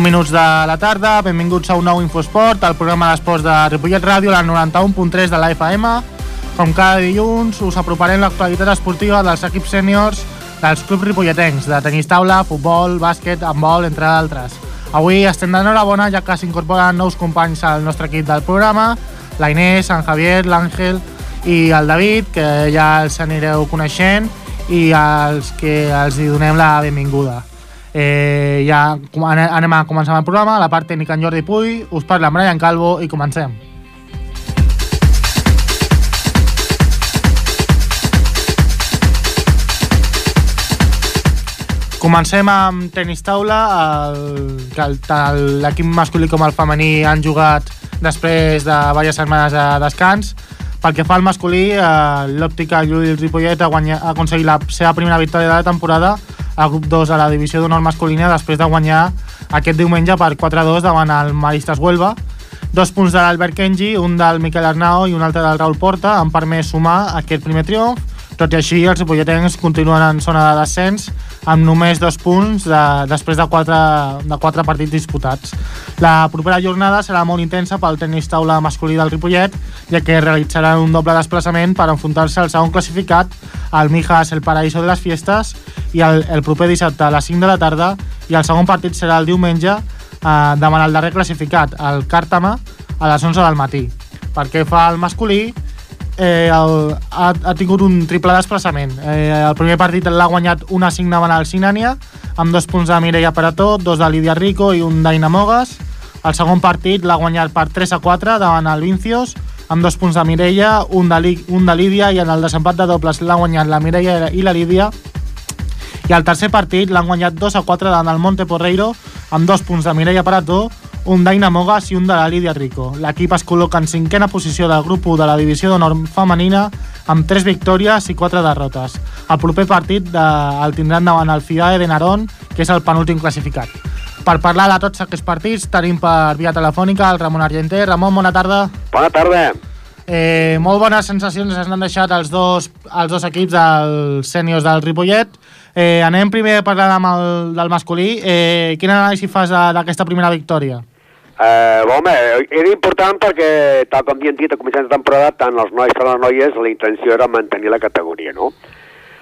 9 minuts de la tarda, benvinguts a un nou Infosport, el programa d'esports de Ripollet Ràdio, la 91.3 de la FM. Com cada dilluns, us aproparem l'actualitat esportiva dels equips sèniors dels clubs ripolletens, de tenis taula, futbol, bàsquet, handbol, entre altres. Avui estem d'enhorabona ja que s'incorporen nous companys al nostre equip del programa, la Inés, en Javier, l'Àngel i el David, que ja els anireu coneixent i als que els hi donem la benvinguda. Eh, ja anem a començar el programa, la part tècnica en Jordi Puy, us parla en Brian Calvo i comencem. Comencem amb tenis taula, l'equip masculí com el femení han jugat després de diverses setmanes de descans. Pel que fa al masculí, eh, l'òptica Llull Ripollet ha, guanyat, ha aconseguit la seva primera victòria de la temporada al grup 2 a la divisió d'honor masculina després de guanyar aquest diumenge per 4-2 davant el Maristes Huelva. Dos punts de l'Albert Kenji, un del Miquel Arnau i un altre del Raül Porta han permès sumar aquest primer triomf tot i així, els ripolletens continuen en zona de descens amb només dos punts de, després de quatre, de quatre partits disputats. La propera jornada serà molt intensa pel tenis taula masculí del Ripollet, ja que realitzaran un doble desplaçament per enfrontar-se al segon classificat, el Mijas El Paraíso de les Fiestes, i el, el proper dissabte a les 5 de la tarda, i el segon partit serà el diumenge eh, davant el darrer classificat, el Càrtama, a les 11 del matí. Perquè fa el masculí, eh, el, ha, ha tingut un triple desplaçament. Eh, el primer partit l'ha guanyat una 5 davant el Sinània, amb dos punts de Mireia Parató, dos de Lídia Rico i un d'Aina Mogas. El segon partit l'ha guanyat per 3 a 4 davant el Vincios, amb dos punts de Mireia, un de, un de Lídia, i en el desempat de dobles l'ha guanyat la Mireia i la Lídia. I el tercer partit l'han guanyat 2 a 4 davant el Monte Porreiro, amb dos punts de Mireia Parató, un d'Aina Mogas i un de la Lídia Rico. L'equip es col·loca en cinquena posició del grup 1 de la divisió d'honor femenina amb 3 victòries i 4 derrotes. El proper partit de, el tindran davant el FIDAE de Narón, que és el penúltim classificat. Per parlar de tots aquests partits tenim per via telefònica el Ramon Argenter. Ramon, bona tarda. Bona tarda. Eh, molt bones sensacions ens han deixat els dos, els dos equips dels sèniors del Ripollet. Eh, anem primer a amb el, del masculí. Eh, quina anàlisi fas d'aquesta primera victòria? Eh, home, era important perquè, tal com havien dit a començament de temporada, tant els nois com les noies, la intenció era mantenir la categoria, no?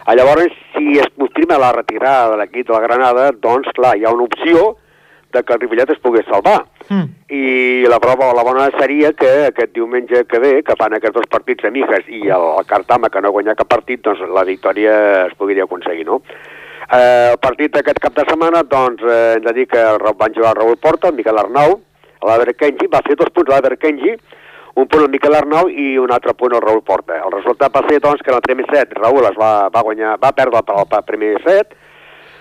A llavors, si es confirma la retirada de l'equip de la Granada, doncs, clar, hi ha una opció de que el Ripollet es pogués salvar. Mm. I la prova, la bona seria que aquest diumenge que ve, que fan aquests dos partits de Mijas i el, el Cartama, que no ha guanyat cap partit, doncs la victòria es podria aconseguir, no? Eh, el partit d'aquest cap de setmana, doncs, eh, hem de dir que van jugar el Raúl Porta, el Miquel Arnau, l'Aber Kenji, va fer dos punts l'Aber Kenji, un punt el Miquel Arnau i un altre punt el Raül Porta. El resultat va ser, doncs, que en el primer set Raül es va, va, guanyar, va perdre el, el primer set,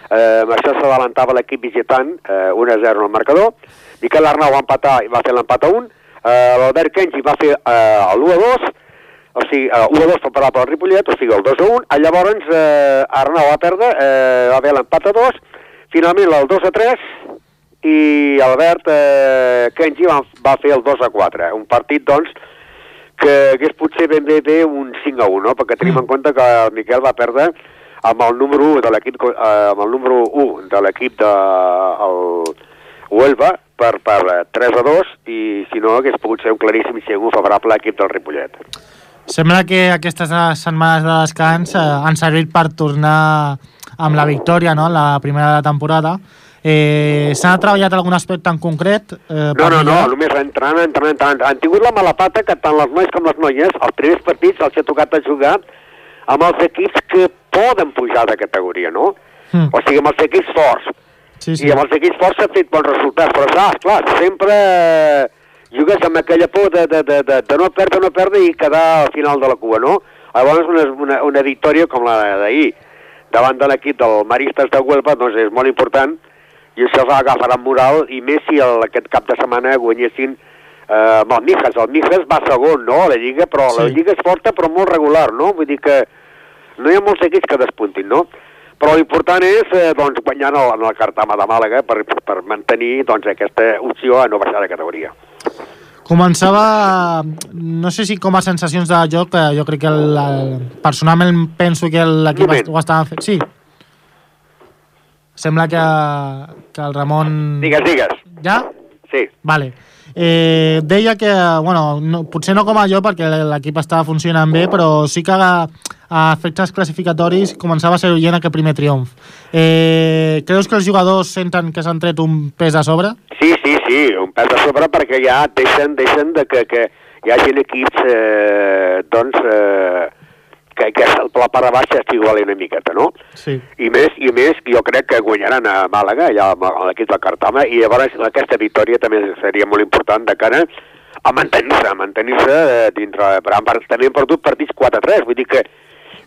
eh, amb això s'adelantava l'equip visitant eh, 1-0 en el marcador, Miquel Arnau va empatar i va fer l'empat a 1, eh, l'Albert Kenji va fer eh, l'1-2, o sigui, eh, 1-2 per parar pel Ripollet, o sigui, el 2-1, llavors eh, Arnau va perdre, eh, va haver l'empat a 2, finalment el 2-3, i Albert eh, Kenji va, va fer el 2 a 4. Un partit, doncs, que hagués potser ben bé, bé un 5 a 1, no? perquè tenim mm. en compte que el Miquel va perdre amb el número 1 de l'equip eh, amb el número 1 de l'equip de el Huelva per, per 3 a 2 i si no hagués pogut ser un claríssim 5 1 favorable a l'equip del Ripollet. Sembla que aquestes setmanes de descans eh, han servit per tornar amb la victòria, no?, la primera de la temporada, Eh, S'ha treballat algun aspecte en concret? Eh, no, no, no, només entrant, entrant, entrant. Han tingut la mala pata que tant les nois com les noies, els primers partits els ha tocat a jugar amb els equips que poden pujar de categoria, no? Mm. O sigui, amb els equips forts. Sí, sí. I amb els equips forts s'ha fet bons resultats, però saps, clar, sempre jugues amb aquella por de, de, de, de, de no perdre, no perdre i quedar al final de la cua, no? Llavors una, una, una victòria com la d'ahir davant de l'equip del Maristes de Huelva doncs és molt important i això va agafar en moral, i més si el, aquest cap de setmana guanyessin eh, amb el Mijas. El Mijas va segon, no?, a la Lliga, però sí. la Lliga és forta però molt regular, no? Vull dir que no hi ha molts equips que despuntin, no? Però l'important és eh, doncs, guanyar en el, en el Cartama de Màlaga per, per mantenir doncs, aquesta opció a no baixar de categoria. Començava, no sé si com a sensacions de joc, jo crec que el, el, personalment penso que l'equip ho estava fent. Sí, Sembla que, que el Ramon... Digues, digues. Ja? Sí. Vale. Eh, deia que, bueno, no, potser no com a jo perquè l'equip estava funcionant bé, però sí que a, a efectes classificatoris començava a ser oient aquest primer triomf. Eh, creus que els jugadors senten que s'han tret un pes a sobre? Sí, sí, sí, un pes a sobre perquè ja deixen, deixen de que, que hi hagin equips, eh, doncs, eh, que, que la part de baixa estigui una miqueta, no? Sí. I més, i més, jo crec que guanyaran a Màlaga, allà a l'equip de Cartama, i llavors aquesta victòria també seria molt important de cara a mantenir-se, a mantenir-se eh, dintre... Han, també han perdut partits 4-3, vull dir que,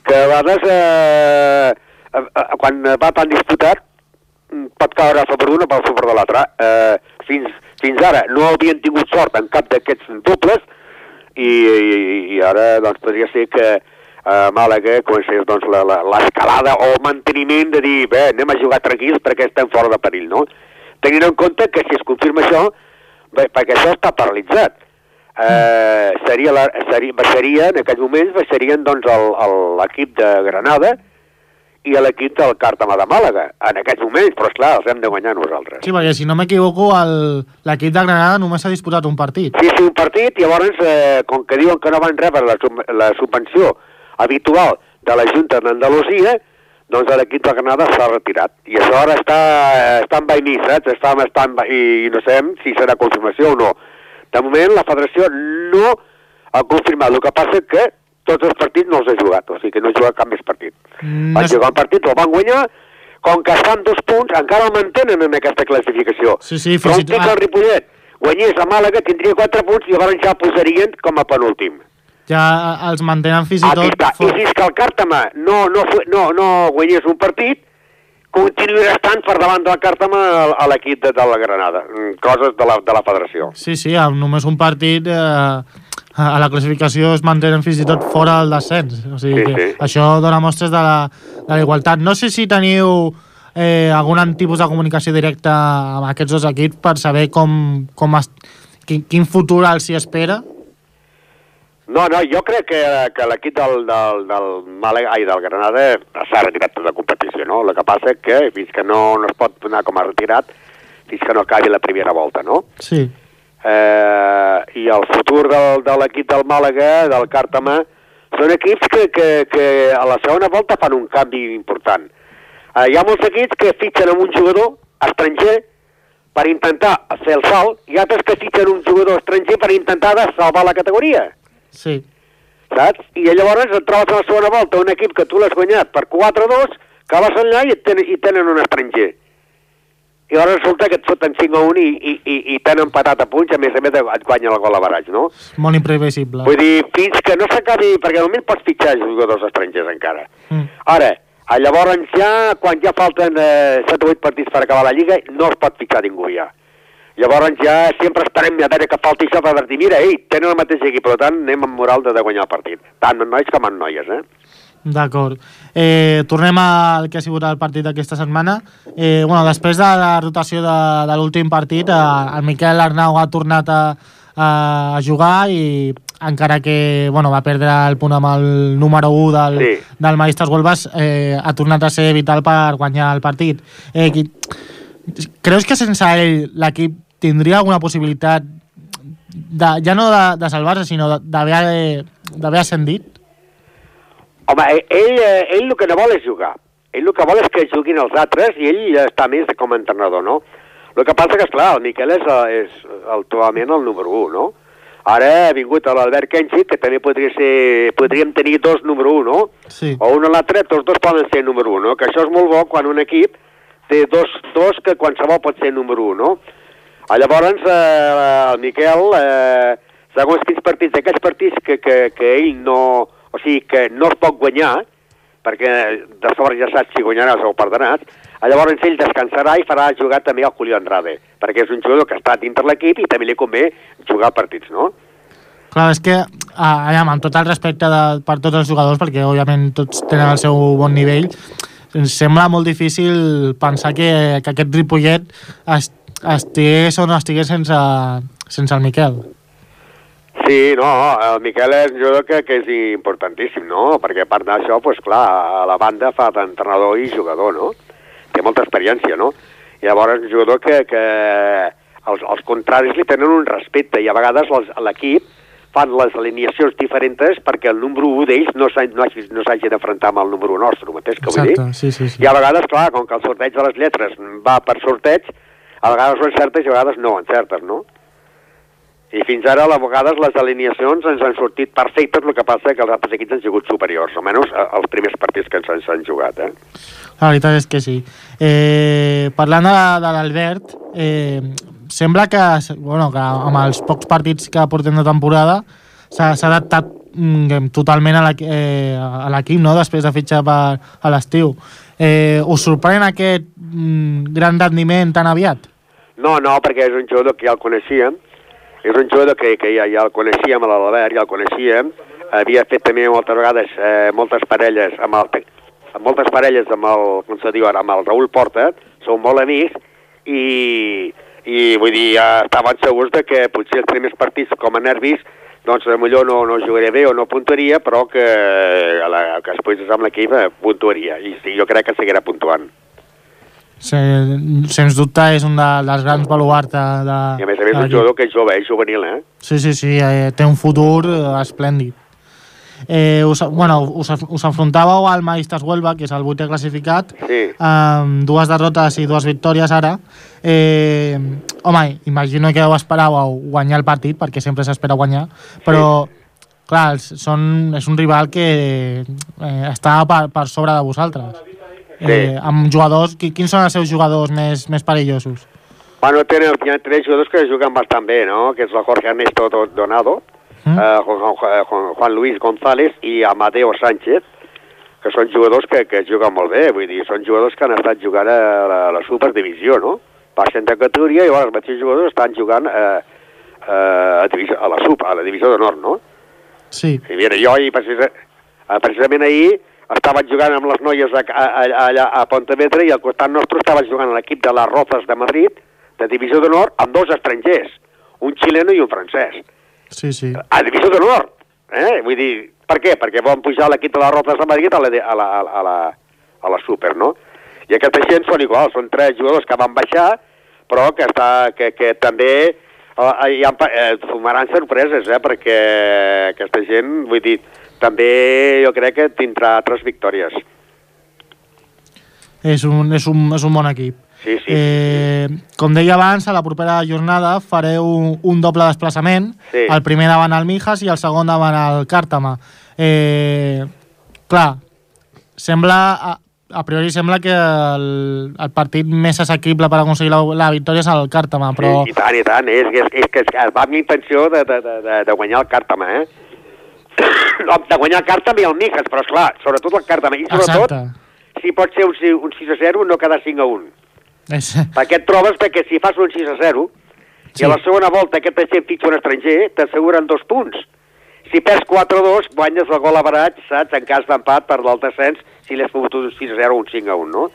que a vegades eh, quan va tan disputat mm, pot caure a favor d'un o a favor de l'altre. Eh, fins, fins ara no havien tingut sort en cap d'aquests dobles i, i, i ara doncs, podria ser que a Màlaga comencés doncs, l'escalada o el manteniment de dir, bé, anem a jugar tranquils perquè estem fora de perill, no? Tenint en compte que si es confirma això, bé, perquè això està paralitzat, eh, seria, la, seria, baixaria, en aquells moments, baixarien doncs l'equip de Granada i l'equip del Càrtama de Màlaga, en aquests moments, però esclar, els hem de guanyar nosaltres. Sí, perquè si no m'equivoco, l'equip de Granada només ha disputat un partit. Sí, sí, un partit, i llavors, eh, com que diuen que no van rebre la, la subvenció habitual de la Junta d'Andalusia, doncs l'equip de Granada s'ha retirat. I això ara està, està en vaimí, saps? Està, està en, i, I no sabem si serà confirmació o no. De moment la federació no ha confirmat. El que passa que tots els partits no els ha jugat, o sigui que no ha jugat cap més partit. Mm, van jugar un partit, el van guanyar, com que estan dos punts, encara el mantenen en aquesta classificació. Sí, sí, fins i tot... el Ripollet guanyés a Màlaga, tindria quatre punts i llavors ja posarien com a penúltim ja els mantenen fins i tot... Està. I fins que el Càrtama no, no, no, no guanyés un partit, continuarà estant per davant del Càrtama a l'equip de, de la Granada. Mm, coses de la, de la federació. Sí, sí, amb només un partit eh, a la classificació es mantenen fins i tot fora del descens. O sigui sí, que sí. això dona mostres de la, de la igualtat. No sé si teniu eh, algun tipus de comunicació directa amb aquests dos equips per saber com, com es, quin, quin futur els hi espera. No, no, jo crec que, que l'equip del, del, del Màlaga, ai, del Granada s'ha retirat de la competició, no? El que passa és que fins que no, no es pot donar com a retirat, fins que no acabi la primera volta, no? Sí. Eh, I el futur del, de l'equip del Màlaga, del Càrtama, són equips que, que, que a la segona volta fan un canvi important. Eh, hi ha molts equips que fitxen amb un jugador estranger per intentar fer el salt i altres que fitxen un jugador estranger per intentar salvar la categoria. Sí. Saps? I llavors et trobes a la segona volta un equip que tu l'has guanyat per 4-2, que vas enllà i, ten, i tenen un estranger. I ara resulta que et foten 5 a 1 i, i, i, i t'han empatat a punts, a més a més et guanya el gol a baratge, no? Molt imprevisible. Vull dir, fins que no s'acabi, perquè moment pots fitxar jugadors estrangers encara. Mm. Ara, llavors ja, quan ja falten eh, 7 o 8 partits per acabar la Lliga, no es pot fitxar ningú ja. Llavors ja sempre esperem a veure que falti això per dir, mira, ei, tenen el mateix equip, per tant anem amb moral de, de guanyar el partit. Tant en nois com en noies, eh? D'acord. Eh, tornem al que ha sigut el partit d'aquesta setmana. Eh, bueno, després de la rotació de, de l'últim partit, eh, el Miquel Arnau ha tornat a, a jugar i encara que bueno, va perdre el punt amb el número 1 del, sí. del Maestres Huelvas, eh, ha tornat a ser vital per guanyar el partit. Eh, qui, creus que sense ell l'equip tindria alguna possibilitat de, ja no de, de salvar-se, sinó d'haver ascendit? Home, eh, ell, eh, ell el que no vol és jugar. Ell el que vol és que juguin els altres i ell està més com a entrenador, no? El que passa que, esclar, el Miquel és, és actualment el número 1, no? Ara ha vingut l'Albert Kenchi, que també podria ser, podríem tenir dos número 1, no? Sí. O un a l'altre, tots dos poden ser número 1, no? Que això és molt bo quan un equip té dos, dos que qualsevol pot ser número 1, no? A llavors, eh, el Miquel, eh, segons quins partits, aquests partits que, que, que ell no... O sigui, que no es pot guanyar, perquè de sobre ja saps si guanyaràs o perdràs, llavors ell descansarà i farà jugar també al Julio Andrade, perquè és un jugador que està dintre l'equip i també li convé jugar partits, no? Clar, és que, allà, amb tot el respecte de, per tots els jugadors, perquè òbviament tots tenen el seu bon nivell, ens sembla molt difícil pensar que, que aquest Ripollet estigués o no estigués sense, sense el Miquel. Sí, no, el Miquel és un jugador que, que és importantíssim, no? Perquè a part d'això, pues, clar, a la banda fa d'entrenador i jugador, no? Té molta experiència, no? I llavors és un jugador que, que els, els contraris li tenen un respecte i a vegades l'equip fan les alineacions diferents perquè el número 1 d'ells no s'hagi no no s'hagi d'afrontar amb el número nostre, mateix que vull dir? Exacte, sí, sí, sí. I a vegades, clar, com que el sorteig de les lletres va per sorteig, a vegades ho encertes i a vegades no encertes, no? I fins ara, a vegades, les alineacions ens han sortit perfectes, el que passa que els altres equips han sigut superiors, almenys eh, els primers partits que ens s'han jugat, eh? La veritat és que sí. Eh, parlant de, de l'Albert, eh, sembla que, bueno, que amb els pocs partits que portem de temporada s'ha adaptat mm, totalment a eh, l'equip, no?, després de fitxar per, a l'estiu. Eh, us sorprèn aquest mm, gran rendiment tan aviat? No, no, perquè és un jugador que ja el coneixíem, és un jugador que, que ja, ja el coneixíem, l'Albert, ja el coneixíem, havia fet també moltes vegades eh, moltes parelles amb el, amb moltes parelles amb el, com se diu ara, amb el Raül Porta, són molt amics, i, i vull dir, ja estaven segurs de que potser els primers partits com a nervis doncs millor no, no jugaria bé o no puntuaria, però que, a la, que després amb l'equip eh, puntuaria, i sí, jo crec que seguirà puntuant. Se, sens dubte és un de, dels grans baluarts de, de, I a més a més un jugador que és jove, és juvenil, eh? Sí, sí, sí, eh, té un futur eh, esplèndid. Eh, us, bueno, us, us enfrontàveu al Maistas Huelva, que és el vuitè classificat, Sí. amb dues derrotes i dues victòries ara. Eh, home, imagino que ho esperàveu guanyar el partit, perquè sempre s'espera guanyar, però, clar, els- són, és un rival que eh, està per, per sobre de vosaltres. Eh, amb jugadors, qui, quins són els seus jugadors més, més perillosos? Bueno, tenen, hi ha tres jugadors que juguen bastant bé, no? Que és el Jorge Ernesto Do- Donado, Mm? eh, Juan, Juan, Luis González i Amadeo Sánchez, que són jugadors que, que juguen molt bé, vull dir, són jugadors que han estat jugant a la, a la Superdivisió, no? Passen de categoria i llavors els mateixos jugadors estan jugant eh, eh, a, divisió, a la Super, a la Divisió d'Honor, no? Sí, I mira, jo ahir, precisa, eh, precisament ahir estava jugant amb les noies a, a, a, allà a Pontevedra i al costat nostre estava jugant l'equip de les Rozas de Madrid, de Divisió d'Honor, amb dos estrangers, un xileno i un francès. Sí, sí. A Divisió d'Honor! Eh? Vull dir, per què? Perquè van pujar l'equip de les Rozas de Madrid a la, a la, a la, a la, a la Super, no? I aquesta gent són iguals, són tres jugadors que van baixar, però que, està, que, que també eh, hi ha, eh, fumaran sorpreses, eh? perquè aquesta gent, vull dir, també jo crec que tindrà altres victòries. És un, és un, és un bon equip. Sí, sí. Eh, com deia abans, a la propera jornada fareu un, un doble desplaçament. Sí. El primer davant el Mijas i el segon davant el Càrtama. Eh, clar, sembla, a, a priori sembla que el, el partit més assequible per aconseguir la, la victòria és el Càrtama, però... Sí, I tant, i tant. És, és, és que es va amb intenció de, de, de, de, guanyar el Càrtama, eh? No, de guanyar el Càrtama i el Mijas, però esclar, sobretot el Càrtama. I sobretot, Exacte. si pot ser un, un 6 a 0, no quedar 5 a 1. És, Perquè et trobes que si fas un 6 a 0 sí. Sí. i a la segona volta aquest gent fixa un estranger, t'asseguren dos punts. Si perds 4 a 2, guanyes el gol a barat, saps? En cas d'empat per l'alt descens, si l'has pogut un 6 a 0 o un 5 a 1, no?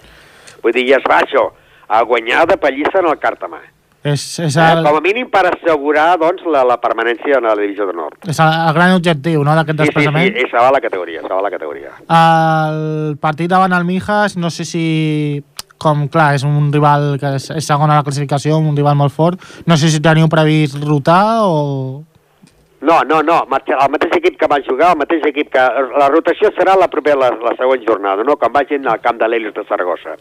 Vull dir, ja es va això, a guanyar de pallissa en el Càrtama. és, és, Eh? el, Com a mínim per assegurar doncs, la, la permanència en la divisió de nord. és el, el gran objectiu no, d'aquest Sí, sí, sí, desplaçament. se va a la categoria, a la categoria. El partit davant el Mijas, no sé si... Com, clar, és un rival que és, és segon a la classificació, un rival molt fort. No sé si teniu previst rotar o... No, no, no, el mateix equip que va jugar, el mateix equip que... La rotació serà la propera, la, la següent jornada, no? Quan vagin al camp de l'Helios de Saragossa.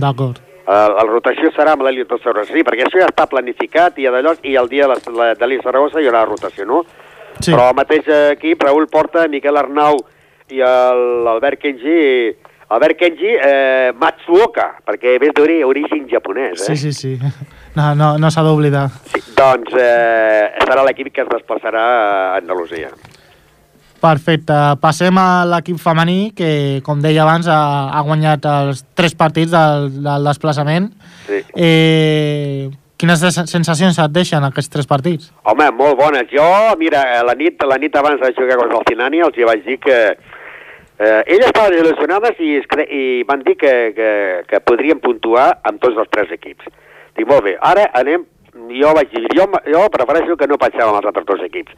D'acord. Uh, la rotació serà amb l'Helios de Saragossa, sí, perquè això ja està planificat i, d'allò, i el dia de la- la- de l'Helios de Saragossa hi haurà rotació, no? Sí. Però el mateix equip, Raül Porta, Miquel Arnau i l'Albert Kenji, Albert Kenji eh, Matsuoka, perquè ves d'origen japonès, eh? Sí, sí, sí. No, no, no s'ha d'oblidar. Sí, doncs eh, serà l'equip que es desplaçarà a Andalusia. Perfecte. Passem a l'equip femení, que, com deia abans, ha, ha guanyat els tres partits del, del desplaçament. Sí. Eh, quines sensacions et deixen aquests tres partits? Home, molt bones. Jo, mira, la nit, la nit abans de jugar contra el Cinani els hi vaig dir que eh, elles estaven il·lusionades i, es cre i van dir que, que, que podrien puntuar amb tots els tres equips. Dic, molt bé, ara anem... Jo vaig dir, jo, jo prefereixo que no pensem amb els altres dos equips.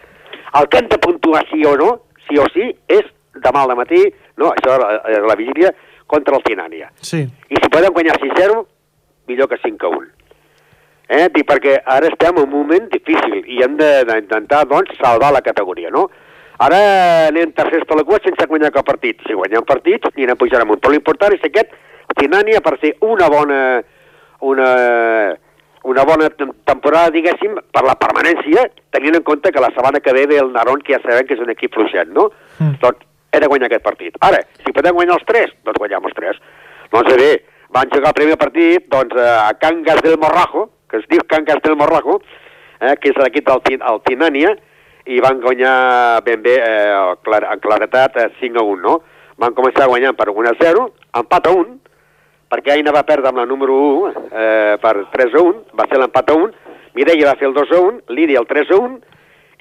El que hem de puntuar sí o no, sí o sí, és demà al matí, no, això la, la vigília, contra el Cinània. Sí. I si podem guanyar 6-0, millor que 5 a 1. Eh? Dic, perquè ara estem en un moment difícil i hem d'intentar, doncs, salvar la categoria, no? Ara anem tercers per la cua sense guanyar cap partit. Si guanyem partits, i anem pujant amunt. Però l'important és aquest Tinània per fer una bona, una, una bona tem- temporada, diguéssim, per la permanència, tenint en compte que la setmana que ve ve el Naron, que ja sabem que és un equip fluixet, no? Mm. Doncs he de guanyar aquest partit. Ara, si podem guanyar els tres, doncs guanyem els tres. Doncs bé, van jugar el primer partit doncs, a Cangas del Morrajo, que es diu Cangas del Morrajo, eh, que és l'equip del Tin- el Tinània, i van guanyar ben bé eh, clar, en claretat eh, 5 a 1, no? Van començar guanyant per 1 a 0, empat a 1, perquè Aina va perdre amb la número 1 eh, per 3 a 1, va ser l'empat a 1, Mireia va fer el 2 a 1, Lídia el 3 a 1,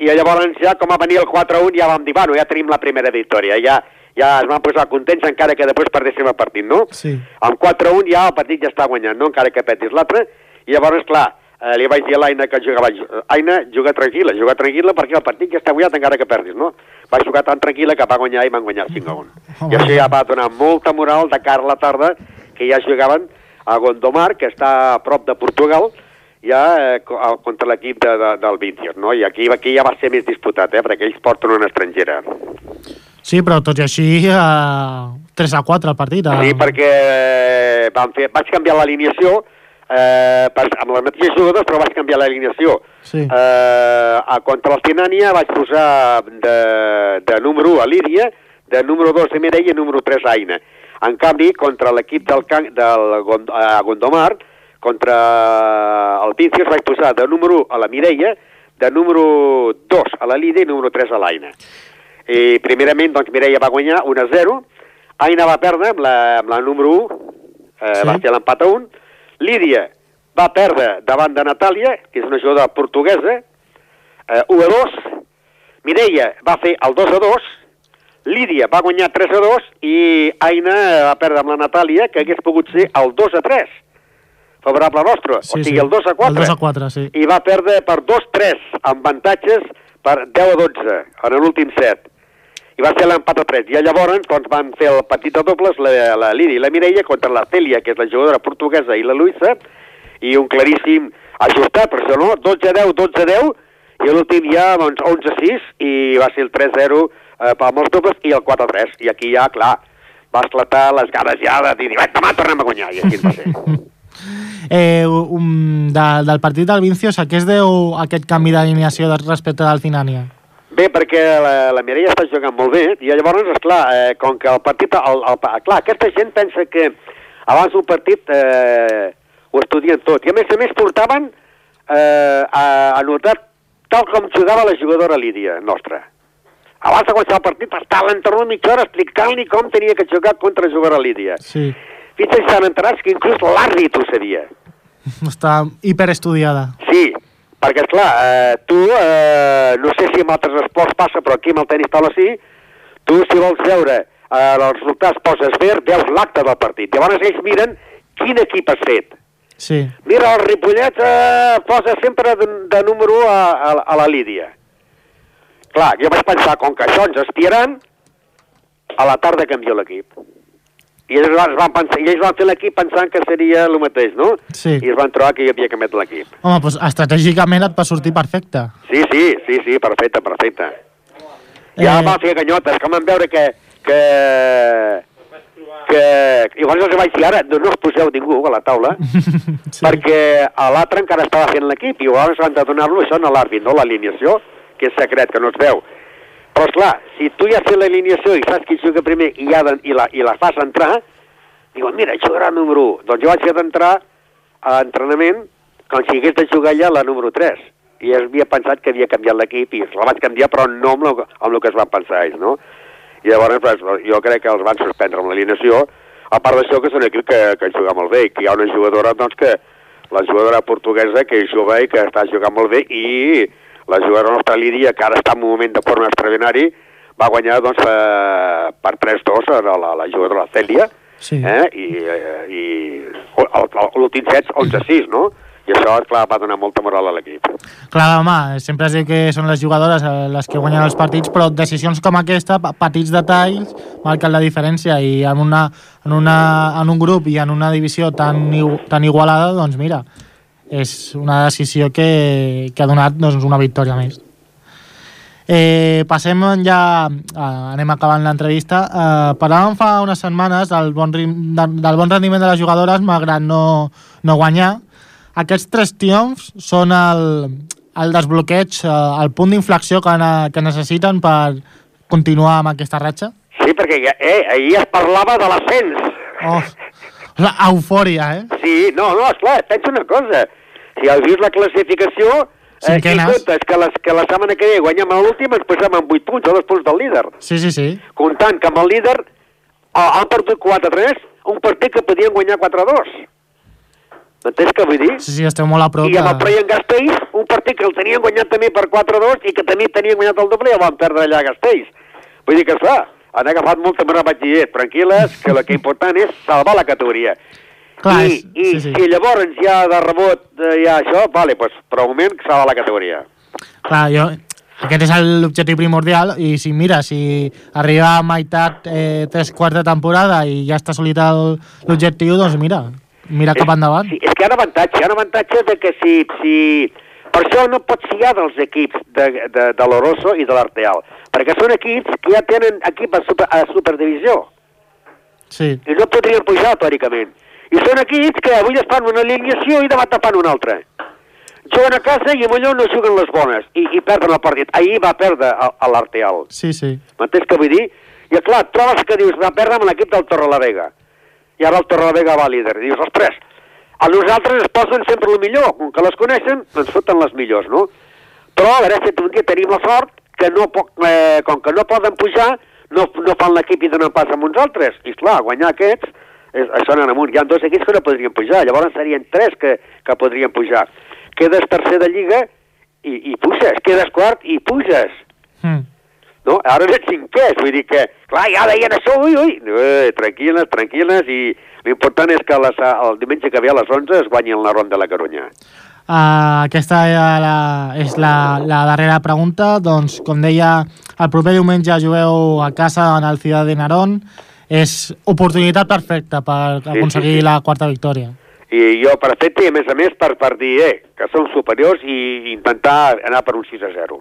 i llavors ja com va venir el 4 a 1 ja vam dir, bueno, ja tenim la primera victòria, ja, ja es van posar contents encara que després perdéssim el partit, no? Sí. Amb 4 a 1 ja el partit ja està guanyant, no? encara que petis l'altre, i llavors, clar, eh, li vaig dir a l'Aina que jugava, Aina, juga tranquil·la, juga tranquil·la perquè el partit ja està guanyat encara que perdis, no? Va jugar tan tranquil·la que va guanyar i van guanyar 5 a 1. Home. I això ja va donar molta moral de cara a la tarda, que ja jugaven a Gondomar, que està a prop de Portugal, ja eh, contra l'equip de, de, del Vincios, no? I aquí, aquí ja va ser més disputat, eh? perquè ells porten una estrangera. Sí, però tot i així, eh, 3 a 4 el partit. Eh? Sí, perquè eh, van fer, vaig canviar l'alineació eh, amb les mateixes jugadors, però vaig canviar l'alineació. Sí. Eh, a, contra el Tinània vaig posar de, de número 1 a Lídia, de número 2 a Mireia i número 3 a Aina. En canvi, contra l'equip del, Can- del Gond, a Gondomar, contra el Vincios, vaig posar de número 1 a la Mireia, de número 2 a la Lídia i número 3 a l'Aina. I primerament, doncs, Mireia va guanyar 1 a 0, Aina va perdre amb la, amb la número 1, eh, Sí. va fer l'empat a 1, Lídia va perdre davant de Natàlia, que és una jugadora portuguesa, eh, 1 a 2, Mireia va fer el 2 a 2, Lídia va guanyar 3 a 2 i Aina va perdre amb la Natàlia, que hagués pogut ser el 2 a 3, favorable nostre, Sí, o sigui, sí. el 2 a 4 El 2 a 4, sí. i va perdre per 2-3 amb avantatges per 10 a 12 en l'últim set i va ser l'empat a 3 i llavors doncs, van fer el partit de dobles la, la Lídia i la Mireia contra la Cèlia que és la jugadora portuguesa i la Luisa i un claríssim ajustat per això no, 12 a 10, 12 a 10 i l'últim ja doncs, 11 a 6 i va ser el 3 a 0 eh, amb els dobles i el 4 a 3 i aquí ja, clar, va esclatar les ganes ja de dir, "Vai, demà tornem a guanyar i així va ser. Eh, um, de, del partit del Vincios, a què es deu aquest canvi d'alineació respecte del Tinània? Bé, perquè la, la Mireia està jugant molt bé i llavors, esclar, eh, com que el partit... El, el, clar, aquesta gent pensa que abans d'un partit eh, ho estudien tot. I a més a més portaven eh, a, a notar tal com jugava la jugadora Lídia, nostra. Abans de començar el partit estava a l'entorn mitja hora explicant-li com tenia que jugar contra la jugadora Lídia. Sí, Fins que s'han enterat que inclús l'àrbit ho sabia. està hiperestudiada. Sí, perquè, esclar, eh, tu, eh, no sé si en altres esports passa, però aquí amb el tenis taula sí, tu, si vols veure eh, els resultats, poses verd, veus l'acte del partit. Llavors ells miren quin equip has fet. Sí, Mira, el Ripollet eh, posa sempre de, de número 1 a, a, a la Lídia. Clar, jo vaig pensar, com que això ens estiran, a la tarda canvio l'equip. I ells van, van, pensar, i ells van fer l'equip pensant que seria el mateix, no? Sí. I es van trobar que hi havia canviat l'equip. home, doncs estratègicament et va sortir perfecte. Sí, sí, sí, sí, perfecte, perfecte. Ja Eh. eh... va fer ganyotes, que van veure que... que que... I llavors els vaig dir, ara no, no us poseu ningú a la taula, sí. perquè l'altre encara estava fent l'equip, i llavors van de donar-lo això a l'àrbit, no l'alineació, que és secret, que no es veu. Però, esclar, si tu ja fet l'alineació i saps qui juga primer i, ja, i, la, i la fas entrar, diuen, mira, jugarà número 1. Doncs jo vaig fer d'entrar a l'entrenament com si hagués de jugar ja la número 3. I ja havia pensat que havia canviat l'equip i la vaig canviar, però no amb el, amb el que es van pensar ells, no? I llavors pues, jo crec que els van suspendre amb l'alineació, a part d'això que és un equip que, que juga molt bé que hi ha una jugadora doncs, que la jugadora portuguesa que jove i que està jugant molt bé i la jugadora nostra Lídia, que ara està en un moment de forma extraordinari, va guanyar doncs, eh, per 3-2 a la, la jugadora Cèlia, Sí. eh? i, eh, i l'últim set 11-6, no? I això, clar, va donar molta moral a l'equip. Clar, home, sempre es diu que són les jugadores eh, les que guanyen els partits, però decisions com aquesta, petits detalls, marquen la diferència i en, una, en, una, en un grup i en una divisió tan, tan igualada, doncs mira, és una decisió que, que ha donat doncs, una victòria més. Eh, passem ja, eh, anem acabant l'entrevista. Eh, parlàvem fa unes setmanes del bon, rim, de, del bon rendiment de les jugadores, malgrat no, no guanyar. Aquests tres triomfs són el, el desbloqueig, eh, el punt d'inflexió que, ne- que necessiten per continuar amb aquesta ratxa? Sí, perquè ja, eh, ahir es parlava de l'ascens. Oh, la eufòria, eh? Sí, no, no, esclar, pensa una cosa. Si has vist la classificació, eh, aquí Cinquenes. comptes que, les, que la setmana que ve guanyem a l'últim, ens posem amb 8 punts, o 2 punts del líder. Sí, sí, sí. Comptant que amb el líder ah, han perdut 4-3, un partit que podien guanyar 4-2. M'entens què vull dir? Sí, sí, esteu molt a prop. I amb el Preient Castells, un partit que el tenien guanyat també per 4-2 i que també tenien guanyat el doble i el van perdre allà a Castells. Vull dir que està, han agafat molta més batxiller, tranquil·les, que el que important és salvar la categoria. Clar, I, és- i sí, sí. si llavors ja de rebot eh, ja això, vale, pues, per un moment salvar la categoria. Clar, jo, aquest és l'objectiu primordial i si mira, si arriba a meitat, eh, tres quarts de temporada i ja està assolit l'objectiu, doncs mira, mira cap endavant. Sí, és que hi ha un avantatge, hi ha un avantatge de que si, si... Per això no pots fiar dels equips de, de, de l'Oroso i de l'Arteal, perquè són equips que ja tenen equip a, super, a Superdivisió Sí, i no podrien pujar teòricament. I són equips que avui es fan una alineació i demà fan una altra. Juguen a casa i millor no juguen les bones i, i perden el partit. Ahir va perdre a, a l'Arteal. sí, sí. M'entens què vull dir? I clar, trobes que dius, va perdre amb l'equip del Torrelavega. I ara el Torrelavega va líder. I dius, ostres, a nosaltres es posen sempre el millor. Com que les coneixen, ens foten les millors, no? Però a veure si un dia tenim la sort que no, eh, com que no poden pujar, no, no fan l'equip i donen pas amb uns altres. I clar, guanyar aquests, anen amunt. Hi ha dos equips que no podrien pujar, llavors serien tres que, que podrien pujar. Quedes tercer de lliga i, i puges, quedes quart i puges. Mm. No? Ara ets cinquès, vull dir que, clar, ja deien això, ui, ui, eh, tranquil·les, tranquil·les, i l'important és que les, el diumenge que ve a les 11 es guanyi el Naron de la Corunya. Uh, aquesta era la, és la, la darrera pregunta. Doncs, com deia, el proper diumenge jugueu a casa en el Ciudad de Narón. És oportunitat perfecta per sí, aconseguir sí. la quarta victòria. I jo perfecte, i a més a més per, per dir eh, que som superiors i intentar anar per un 6 a 0.